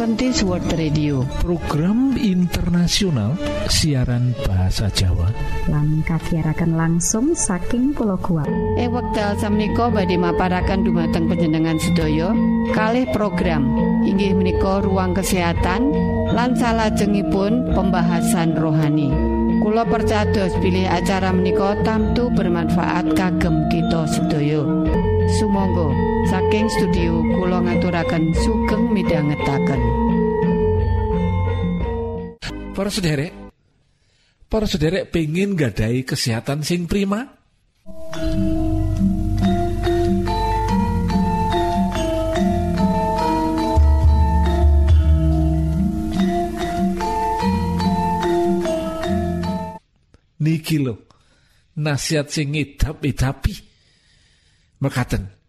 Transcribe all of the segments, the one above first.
Adventist World Radio. Program internasional siaran bahasa Jawa. Lan kagiatan langsung saking pulau kuat e wekdal samiko badhe maparakan dumateng penjenengan sedaya. Kalih program. Inggih menika ruang kesehatan lan salajengipun pembahasan rohani. Kulo percados pilih acara menika tamtu bermanfaat kagem kita sedaya. Sumangga saking studio kula ngaturaken sugeng midhangetaken. Para sederek Para sederek pengen gadai kesehatan sing prima? Niki lo nasihat sing ngidap-idapi mekaten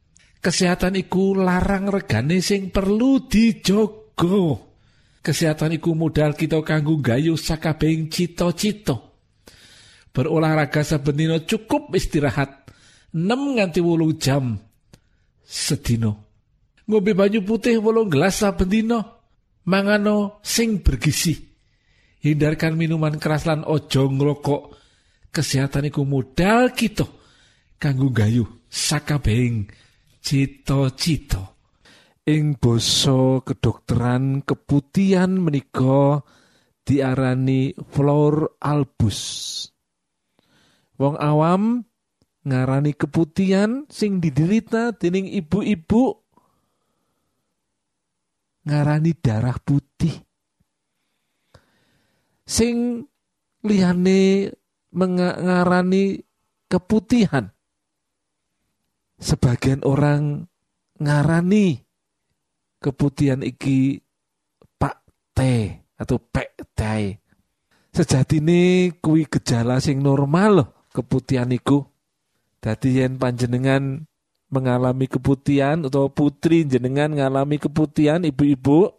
kesehatan iku larang regane sing perlu dijogo. Kesehatan iku modal kita kanggo gayu sakabehing cita-cita. Berolahraga saben cukup istirahat 6 nganti wolu jam sedino ngombe banyu putih wolung gelas saben mangano sing bergizi. Hindarkan minuman keras lan ojo ngrokok kesehatan iku modal kita kanggo gayu sakabehing cita-cita. Ing basa kedokteran keputihan menika diarani flor albus. Wong awam ngarani keputihan sing diderita dening ibu-ibu ngarani darah putih. Sing liyane mengarani keputihan sebagian orang ngarani keputihan iki pak T atau pek T. Sejatine kuwi gejala sing normal loh keputihan iku. Dadi yen panjenengan mengalami keputihan atau putri jenengan mengalami keputihan ibu-ibu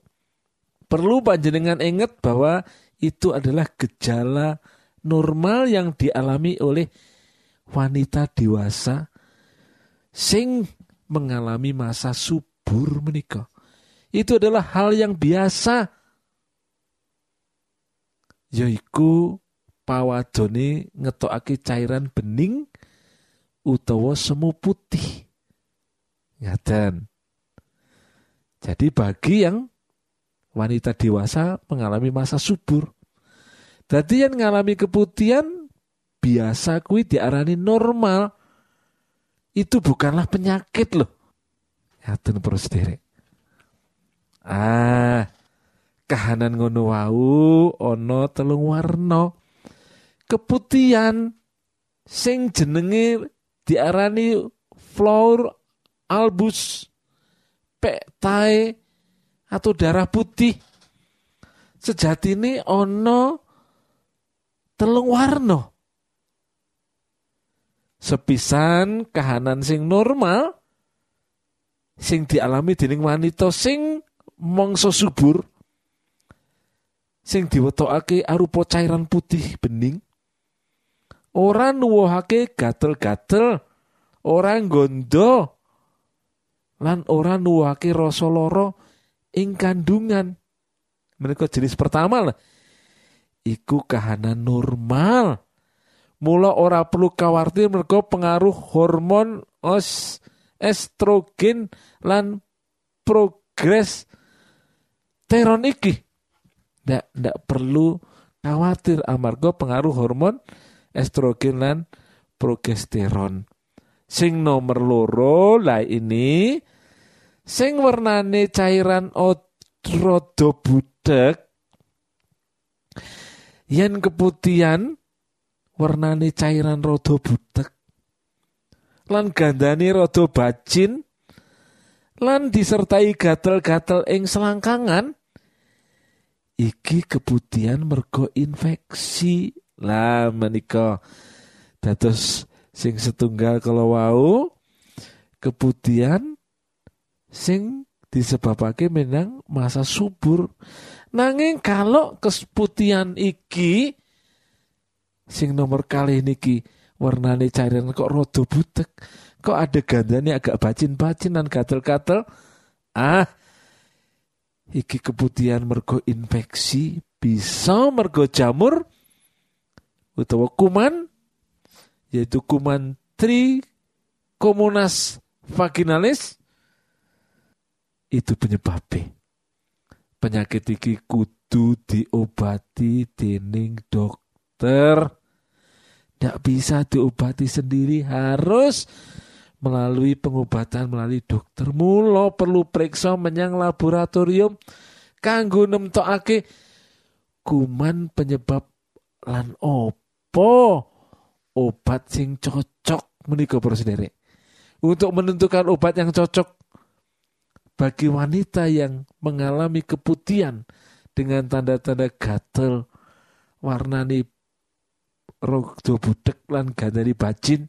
perlu panjenengan ingat bahwa itu adalah gejala normal yang dialami oleh wanita dewasa sing mengalami masa subur menikah. Itu adalah hal yang biasa. Yaiku pawadone ngetokake cairan bening utawa semu putih. Ngaten. Jadi bagi yang wanita dewasa mengalami masa subur. Jadi yang mengalami keputihan biasa kui diarani normal. Itu bukanlah penyakit loh. Ngaten terus derek. Ah, kahanan ngono wau ana telung warna. Keputihan sing jenenge diarani flour albus pektae atau darah putih. Sejatine ana telung warna. Sepisan kahanan sing normal sing dialami dening wanita sing mangsa subur sing diwetokake arupa cairan putih bening. Ora nuwuhake gatel-gatel ora gondo lan ora nuwuhake rasa lara ing kandungan. Menika jenis pertama lah. Iku kahanan normal mula ora perlu khawatir mergo pengaruh hormon os estrogen lan progres teron iki. Ndak ndak perlu khawatir amarga pengaruh hormon estrogen lan progesteron. Sing nomor loro lah ini sing warnane cairan rada budek yen keputihan warnane cairan rada budek lan gandane rada bacin lan disertai gatel-gatel ing selangkangan. Iki keputihan mergo infeksi. Lah menika dados sing setunggal kalau wau keputihan sing disebabake menang masa subur. Nanging kalau keputihan iki sing nomor kali niki warnane cairan kok rodo butek. Kok ada gandane agak bacin-bacin dan gatel-gatel. Ah iki keputihan mergo infeksi bisa mergo jamur utawa kuman yaitu kuman Trichomonas vaginalis. Itu penyebabnya penyakit iki kudu diobati dening dokter tidak bisa diobati sendiri harus melalui pengobatan melalui dokter. Mulo perlu periksa menyang laboratorium kanggo nemtokake kuman penyebab lan opo obat sing cocok menika para untuk menentukan obat yang cocok bagi wanita yang mengalami keputihan dengan tanda-tanda gatel warnani rogdo budek lan gandari bajin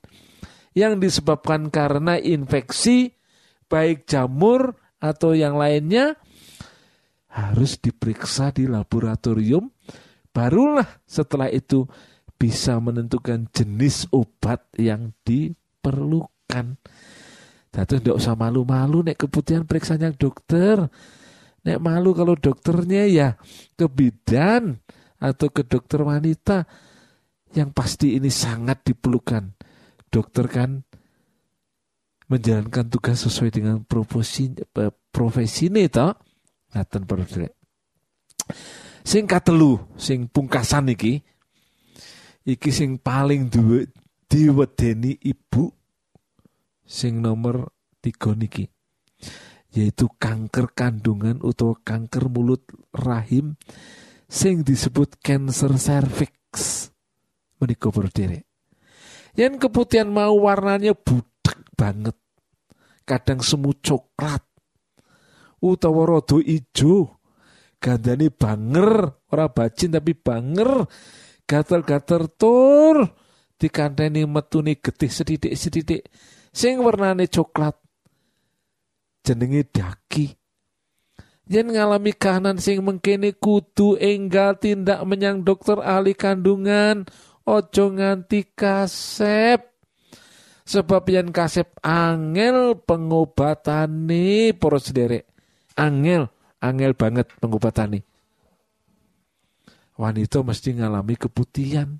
yang disebabkan karena infeksi baik jamur atau yang lainnya harus diperiksa di laboratorium barulah setelah itu bisa menentukan jenis obat yang diperlukan. Tapi tidak usah malu-malu nek kebutuhan periksa yang dokter. Nek malu kalau dokternya ya ke bidan atau ke dokter wanita yang pasti ini sangat diperlukan. Dokter kan menjalankan tugas sesuai dengan profesi eh, profesi ini toh ngaten sing katelu sing pungkasan iki iki sing paling duwe diwedeni ibu sing nomor tiga niki yaitu kanker kandungan atau kanker mulut rahim sing disebut cancer cervix menika berdiri yang keputihan mau warnanya budak banget. Kadang semu coklat. Utawa rodo ijo. Gandani banger, ora bacin tapi banger. Gatel-gatel tur. Dikanteni metuni getih sedidik-sedidik. Sing warnane coklat. Jenenge daki. Yen ngalami kahanan sing mengkene kudu enggal tindak menyang dokter ahli kandungan ojo nganti kasep. Sebab yang kasep angel pengobatane para sederek. Angel angel banget pengobatane. Wanita mesti ngalami keputihan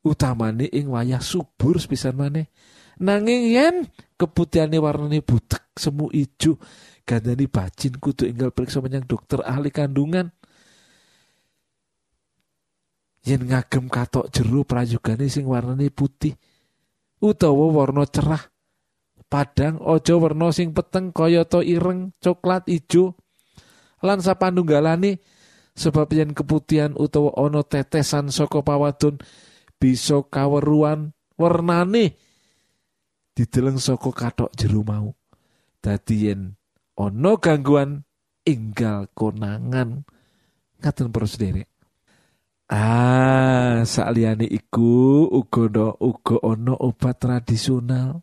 utamane ing wayah subur sepisan maneh. Nanging yen keputihane warnane butek semu ijo gandani bacin kudu enggal periksa menyang dokter ahli kandungan yen ngagem katok jero prajugane sing warnane putih utawa warna cerah. Padang ojo warna sing peteng kayata ireng coklat ijo lan sapanunggalane. Sebab yen keputihan utawa ana tetesan saka pawadon bisa kaweruan warnane dideleng saka katok jero mau. Dadi yen ana gangguan inggal konangan. Ngaten para sederek Ah, saliyane iku uga no, uga ana obat tradisional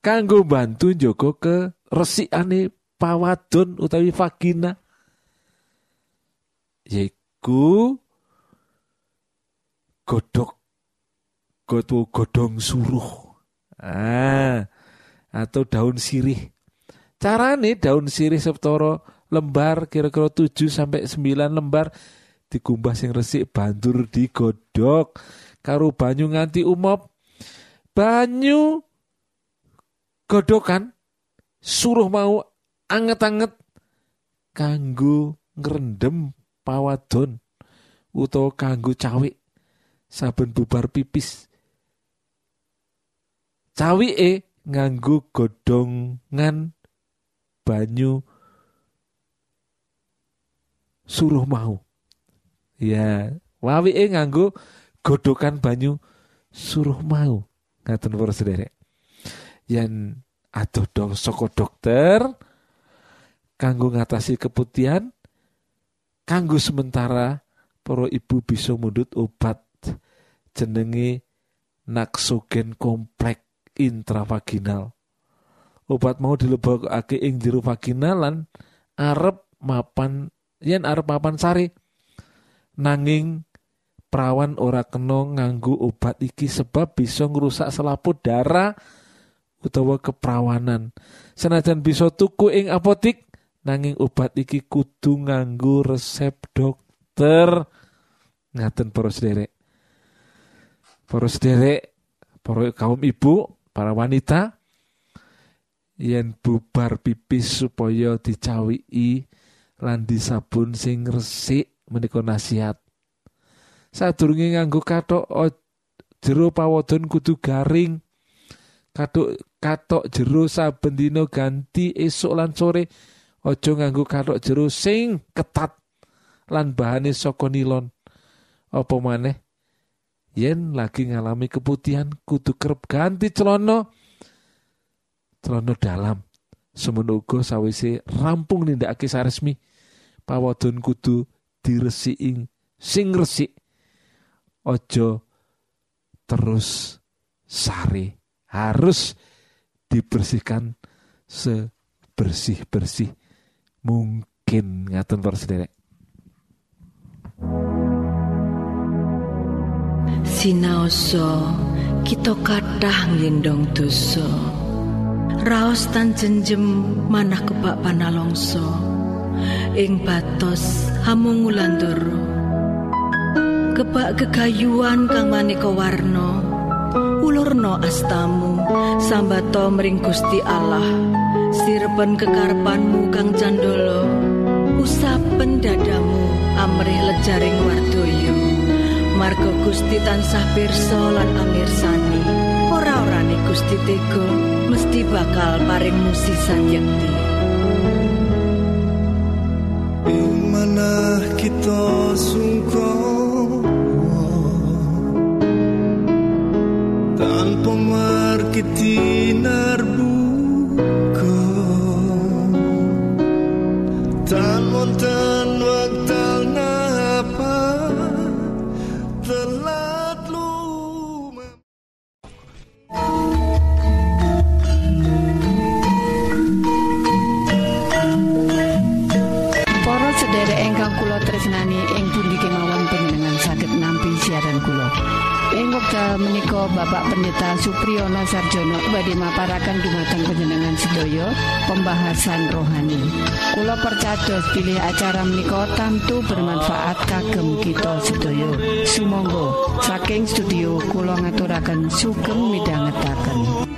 kanggo bantu njaga keresikane pawadon utawi vagina. Yaiku godok gotu godong suruh. Ah, atau daun sirih. Carane daun sirih septoro lembar kira-kira 7 sampai 9 lembar dikumbah sing resik bandur digodhog karo banyu nganti umop. Banyu godokan suruh mau anget-anget kanggo ngrendem pawadon utawa kanggo cawik. Saben bubar pipis. Cawike nganggo godongan banyu suruh mau Ya, wawike nganggo godokan banyu suruh mau. Ngaten para sederek. Yen aduh dong soko dokter kanggo ngatasi keputihan kanggo sementara para ibu bisa mundut obat jenenge naksogen komplek intravaginal. Obat mau dilebokake ing jero vaginal lan arep mapan yen arep mapan sari nanging perawan ora kena nganggo obat iki sebab bisa ngrusak selaput darah utawa keperawanan. Senajan bisa tuku ing apotik nanging obat iki kudu nganggo resep dokter. Ngaten para sederek. Para sederek para kaum ibu para wanita yen bubar pipis supaya dicawiki lan sabun sing resik menika nasihat. Sadurunge nganggo kathok jero pawodon kudu garing. Kathok katok jero saben dina ganti esuk lan sore aja nganggo kathok jero sing ketat lan bahane saka nilon. Apa maneh? Yen lagi ngalami keputihan kudu kerep ganti celana celana dalam. Semono uga sawise rampung nindakake saresmi pawadon kudu diresiki sing resik aja terus sare harus dibersihkan sebersih-bersih mungkin ngaten para sederek Sinaoso kita kathah nglindong dosa. Raos tan jenjem manah kebak panalongso. Ing batos hamungulandoro. Kebak kegayuan kang maneka warna. Ulurno astamu sambato mring Gusti Allah. Sirpen kekarepanmu kang candolo. Usapen dadamu amrih lejaring wardoyo. Margo Gusti tansah pirsa lan amirsani ora-orane Gusti Tego mesti bakal paring musisan yakti Ing manah kita Sarjono badhe maparaken dumateng panjenengan sedaya pembahasan rohani. Kula percados pilih acara menika tamtu bermanfaat kagem kita sedaya. Sumangga saking studio kula ngaturaken sugeng midhangetaken.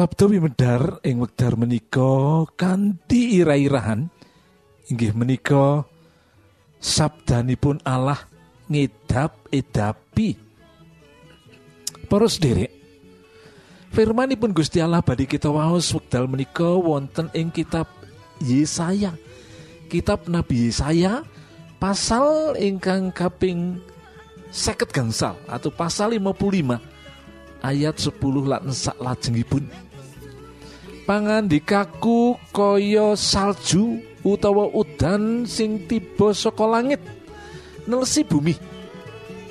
Sabda wimedar ing wekdar menika kanthi ira-irahan inggih menika sabdanipun Allah ngedap edapi para sederek Firmanipun Gusti Allah badhe kita waos wekdal menika wonten ing kitab Yesaya. Kitab Nabi Yesaya pasal ingkang kaping seket gangsal atau pasal 55 ayat 10 lan sak lajengipun. Pangandikaku kaya salju utawa udan sing tiba saka langit nelesi bumi.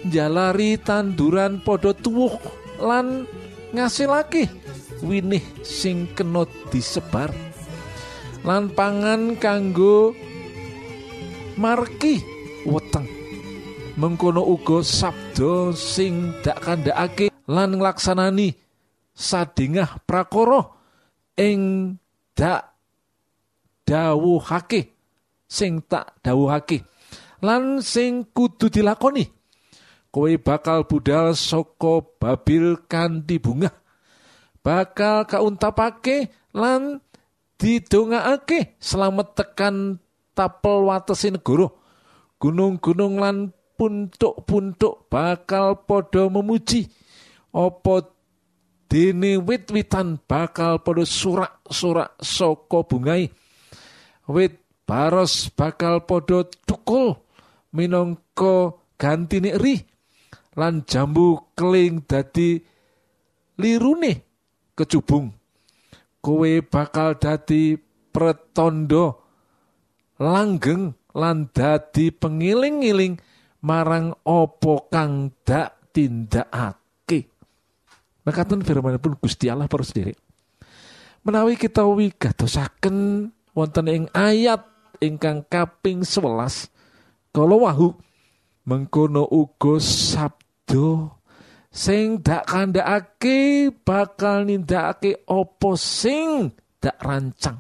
Jalari tanduran padha tuwuh lan ngasilake winih sing kena disebar. Lan pangan kanggo marki weteng. Mengkono uga sabda sing dak kandhakake lan nglaksanani sadingah prakara ing dak dawuhake sing tak dawuhake. Lan sing kudu dilakoni kowe bakal budal saka Babil kanthi bunga bakal kauntapake lan didongakake selamat tekan tapel watesi negara. Gunung-gunung lan puntuk-puntuk bakal padha memuji apa dene wit-witan bakal padha surak-surak saka bungai wit baros bakal padha tukul minangka gantine eri lan jambu keling dadi lirune kecubung kowe bakal dadi pretondo langgeng lan dadi pengiling-iling marang opo kang dak tindakake mekaten firmanipun Gusti Allah para sendiri. Menawi kita wigadosaken wonten ing ayat ingkang kaping 11 kala wahyu mengkono uga sabda sing dak kandhakake bakal nindakake apa sing dak rancang.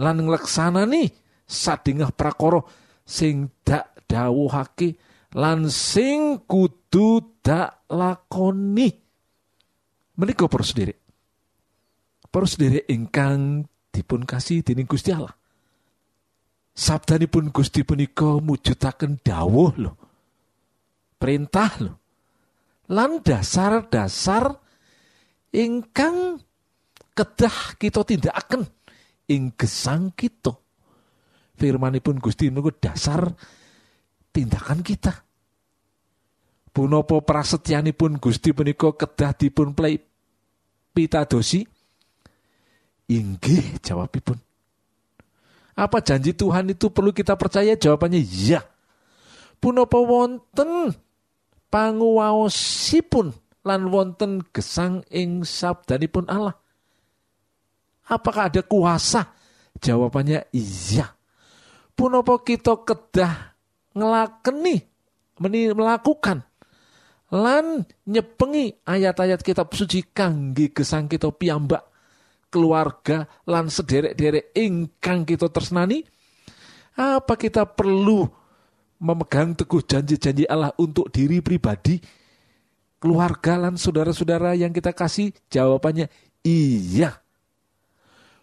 Lan ngleksanani sadingah prakara sing dak dawuhake lan sing kudu dak lakoni menika para sendiri para sendiri ingkang dipun kasih dening Gusti Allah. Sabdanipun Gusti punika mujudaken dawuh lho. Perintah lho. Lan dasar-dasar ingkang kedah kita tindakaken ing gesang kita. Firmanipun Gusti niku dasar tindakan kita. Punapa prasetyanipun Gusti punika kedah dipun play pitadosi? Inggih jawabipun. Apa janji Tuhan itu perlu kita percaya? Jawabannya iya. Punapa wonten panguwaosipun lan wonten gesang ing sabdanipun Allah? Apakah ada kuasa? Jawabannya iya. Punapa kita kedah ngelakeni melakukan lan nyepengi ayat-ayat kitab suci kangge gesang kita piyambak keluarga lan sederek-derek ingkang kita tresnani. Apa kita perlu memegang teguh janji-janji Allah untuk diri pribadi keluarga lan saudara-saudara yang kita kasih? Jawabannya iya.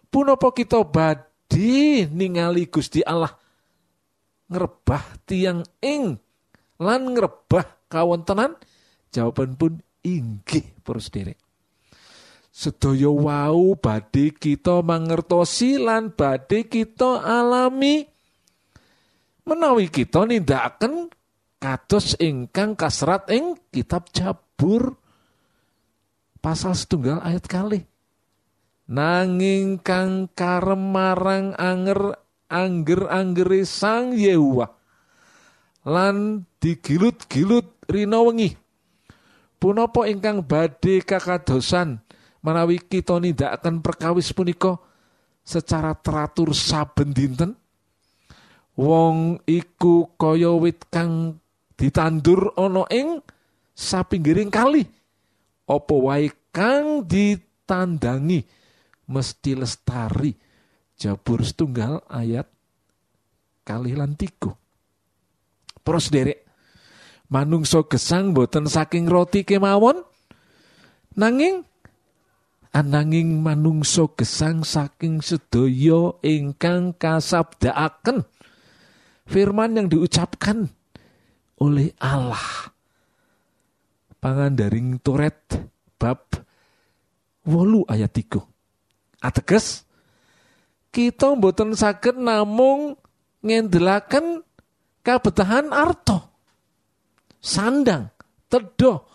Punapa kita badi ningali Gusti Allah? Ngerebah tiang ing lan ngerebah kawontenan jawaban pun inggih para sederek sedaya wau badhe kita mangertosi lan badhe kita alami. Menawi kita nindakaken kados ingkang kasrat ing kitab Jabur pasal setunggal ayat kali nanging kang karem marang anger angger-anggere Sang Yehuwa lan digilut-gilut rina wengi punapa ingkang badhe kakadosan menawi kita nindakaken perkawis punika secara teratur saben dinten? Wong iku kaya wit kang ditandur ana ing sapinggiring kali. Apa wae kang ditandangi? Mesti lestari. Jabur setunggal ayat kali lan tiga. Derek manungso gesang boten saking roti kemawon. Nanging ananging manungso gesang saking sedaya ingkang kasabdaaken firman yang diucapkan oleh Allah. Pangandaring turet bab wolu ayat 3 ateges kita mboten saged namung ngendelaken kabetahan arto sandang tedoh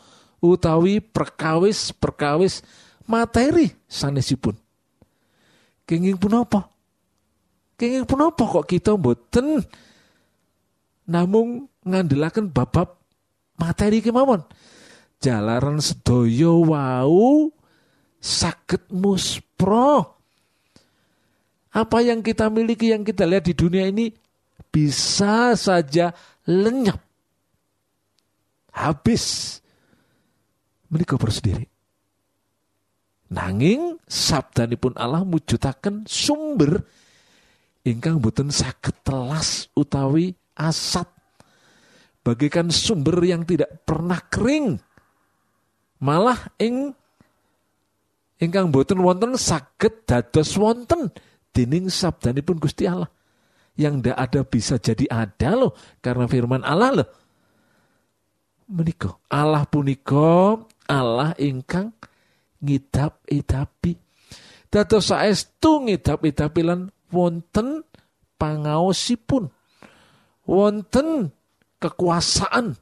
utawi perkawis-perkawis materi sanesipun. Kenging punapa? Kenging punapa kok kita mboten namung ngandelaken babab materi kemawon? Jalaran sedaya wau saged muspro. Apa yang kita miliki yang kita lihat di dunia ini bisa saja lenyap habis. Menika sendiri. Nanging sabdanipun Allah mujudaken sumber ingkang boten saged telas utawi asat. Bagaikan sumber yang tidak pernah kering. Malah ing ingkang boten wonten saged dados wonten dening sabdanipun Gusti Allah. Yang ndak ada bisa jadi ada loh karena firman Allah loh menika. Allah punika Allah ingkang ngidap-idapi. Dados saestu ngidap-idapi lan wonten pangaosipun. Wonten kekuasaan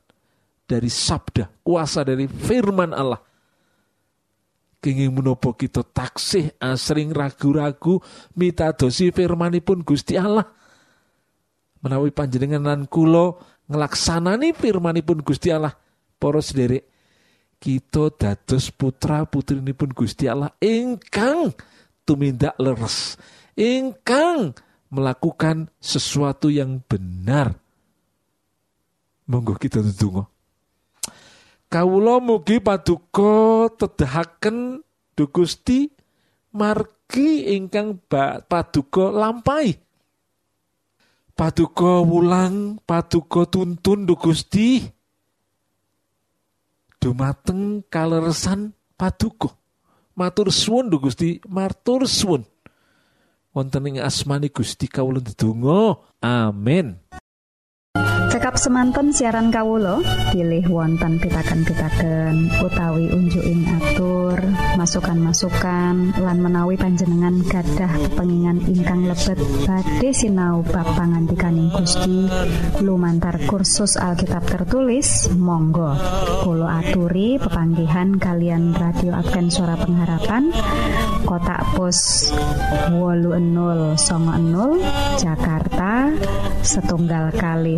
dari sabda kuasa dari firman Allah. Kenging menopo kita taksih asring ragu-ragu mitadosi firmanipun Gusti Allah. Menawi panjenengan lan ngelaksanani firmanipun Gusti Allah. Para sederek kita dados putra putrinipun Gusti Allah ingkang tumindak leres ingkang melakukan sesuatu yang benar. Monggo kita ndedonga kawula mugi paduka tedahaken Du Gusti margi ingkang paduka lampahi paduka wulang paduka tuntun Du Gusti. Dumateng kaleresan paduka. Matur suwun Du Gusti. Matur suwun. Wonten ing asmani Gusti kawula ndedonga. Amin Cekap semanten siaran Kawulo pilih wonten pitaken-pitaken utawi unjuin atur masukan-masukan lan menawi panjenengan gadah kepengingan ingkang lebet. Badhe sinau bab pangantikaning Gusti. Lumantar kursus Alkitab tertulis Monggo. Kulo aturi pepanggihan kalian radio Advent suara pengharapan kotak pos wolu enul songo enul Jakarta setunggal kali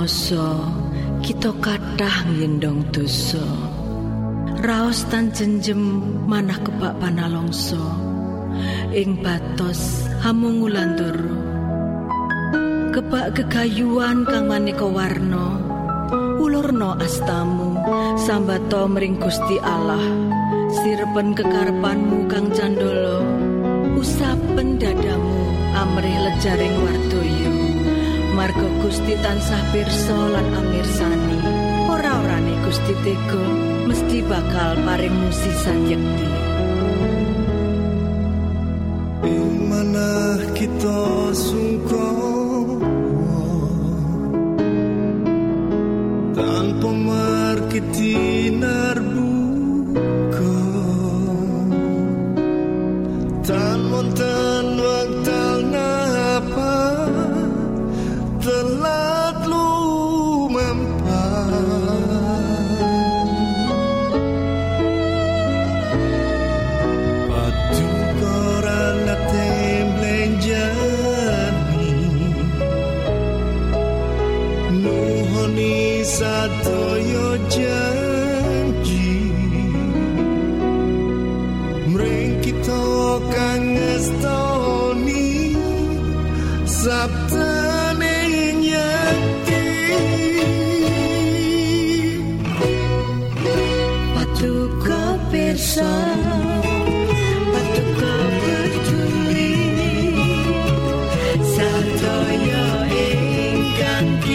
Sinaoso kita kathah ngendong dosa. Raos tan jenjem manah kebak panalongso. Ing batos hamungulandoro Kebak gegayuan kang maneka warna. Ulurna astamu sambato mring Gusti Allah. Sirepen kekarepanmu kang candala usapen dadamu amrih lejaring wardoyo Margo Gusti tansah pirsa lan amirsani. Ora orane Gusti tega mesti bakal paring musisan yekti Ing kita sungkong Tanpa markiti Tan monten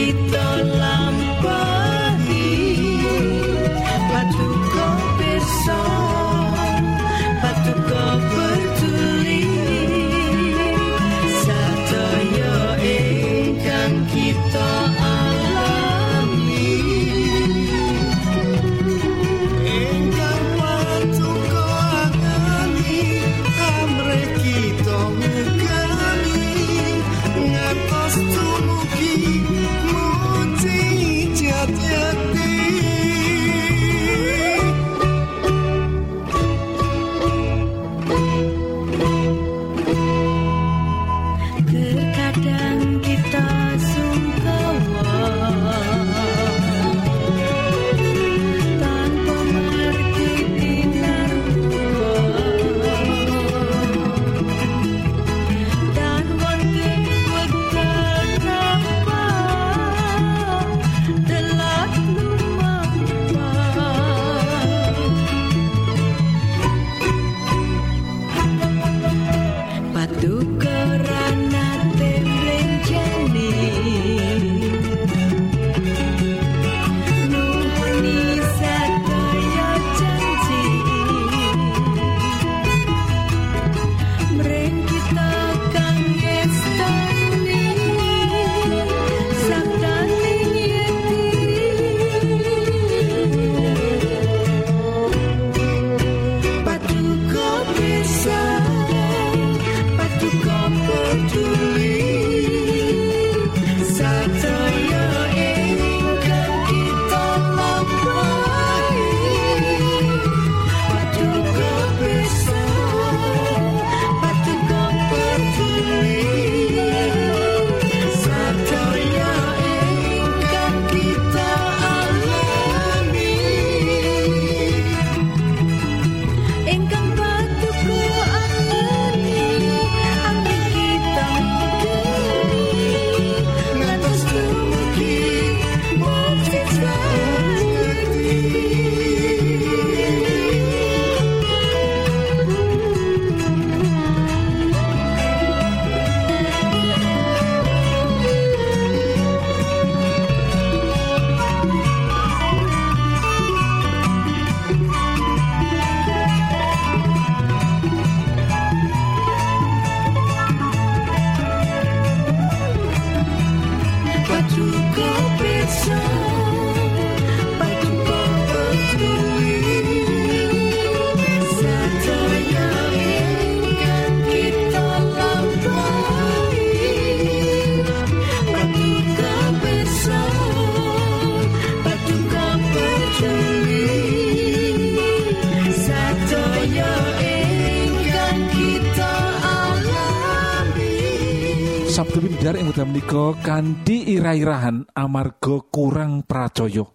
ingkang kita menika kanthi ira-irahan amarga kurang pracaya.